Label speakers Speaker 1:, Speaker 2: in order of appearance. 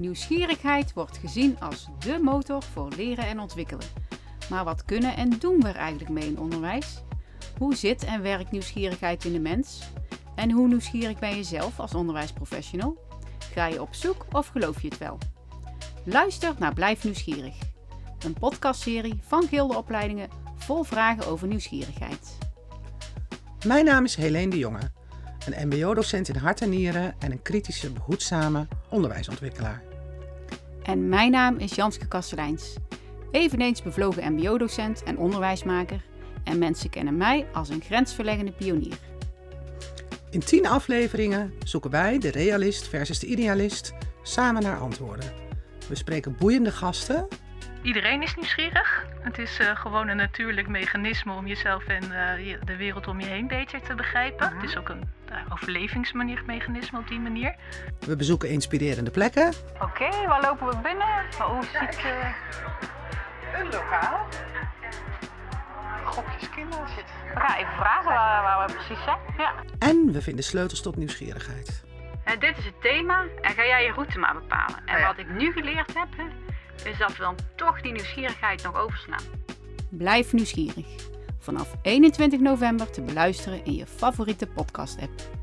Speaker 1: Nieuwsgierigheid wordt gezien als dé motor voor leren en ontwikkelen. Maar wat kunnen en doen we er eigenlijk mee in onderwijs? Hoe zit en werkt nieuwsgierigheid in de mens? En hoe nieuwsgierig ben je zelf als onderwijsprofessional? Ga je op zoek of geloof je het wel? Luister naar Blijf Nieuwsgierig. Een podcastserie van Gilde Opleidingen vol vragen over nieuwsgierigheid.
Speaker 2: Mijn naam is Helene de Jonge, een mbo-docent in hart en nieren en een kritische, behoedzame onderwijsontwikkelaar.
Speaker 1: En mijn naam is Janske Kastelijns, eveneens bevlogen mbo-docent en onderwijsmaker. En mensen kennen mij als een grensverleggende pionier.
Speaker 2: In tien afleveringen zoeken wij, de realist versus de idealist, samen naar antwoorden. We spreken boeiende gasten
Speaker 3: Iedereen is nieuwsgierig. Het is uh, gewoon een natuurlijk mechanisme om jezelf en uh, de wereld om je heen beter te begrijpen.
Speaker 2: Mhm.
Speaker 3: Het is ook een uh, overlevingsmechanisme op die manier.
Speaker 2: We bezoeken inspirerende plekken.
Speaker 1: Oké, okay, waar lopen we binnen? Hoe ziet...
Speaker 2: Een lokaal. Gokjes kinderen zit.
Speaker 1: We gaan even vragen waar, waar we precies zijn. Ja.
Speaker 2: En we vinden sleutels tot nieuwsgierigheid.
Speaker 1: dit is het thema en ga jij je route maar bepalen. En
Speaker 2: Ja.
Speaker 1: wat ik nu geleerd heb, is dat we dan toch die nieuwsgierigheid nog overslaan. Blijf nieuwsgierig. Vanaf 21 november te beluisteren in je favoriete podcast-app.